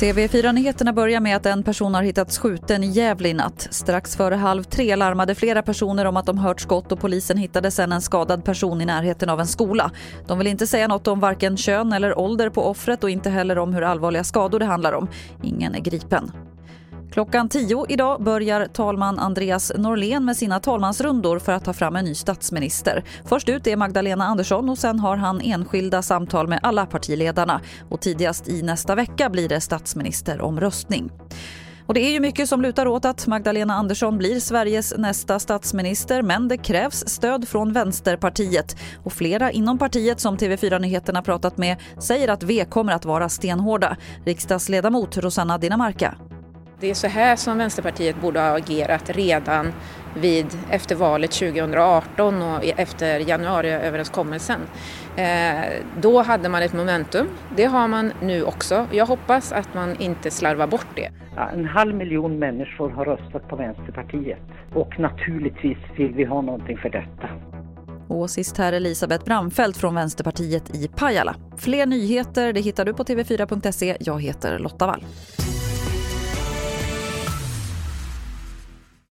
TV4-nyheterna börjar med att en person har hittats skjuten i Gävle i natt. Strax före halv tre larmade flera personer om att de hört skott och polisen hittade sen en skadad person i närheten av en skola. De vill inte säga något om varken kön eller ålder på offret och inte heller om hur allvarliga skador det handlar om. Ingen är gripen. Klockan tio idag börjar talman Andreas Norlén med sina talmansrundor för att ta fram en ny statsminister. Först ut är Magdalena Andersson och sen har han enskilda samtal med alla partiledarna. Och tidigast i nästa vecka blir det statsministeromröstning. Och det är ju mycket som lutar åt att Magdalena Andersson blir Sveriges nästa statsminister men det krävs stöd från Vänsterpartiet. Och flera inom partiet som TV4 Nyheterna pratat med säger att V kommer att vara stenhårda. Riksdagsledamot Rosanna Dinamarca det är så här som Vänsterpartiet borde ha agerat redan vid, efter valet 2018 och efter januariöverenskommelsen. Eh, då hade man ett momentum. Det har man nu också. Jag hoppas att man inte slarvar bort det. Ja, en halv miljon människor har röstat på Vänsterpartiet och naturligtvis vill vi ha någonting för detta. Och sist här Elisabeth Bramfelt från Vänsterpartiet i Pajala. Fler nyheter det hittar du på tv4.se. Jag heter Lotta Wall.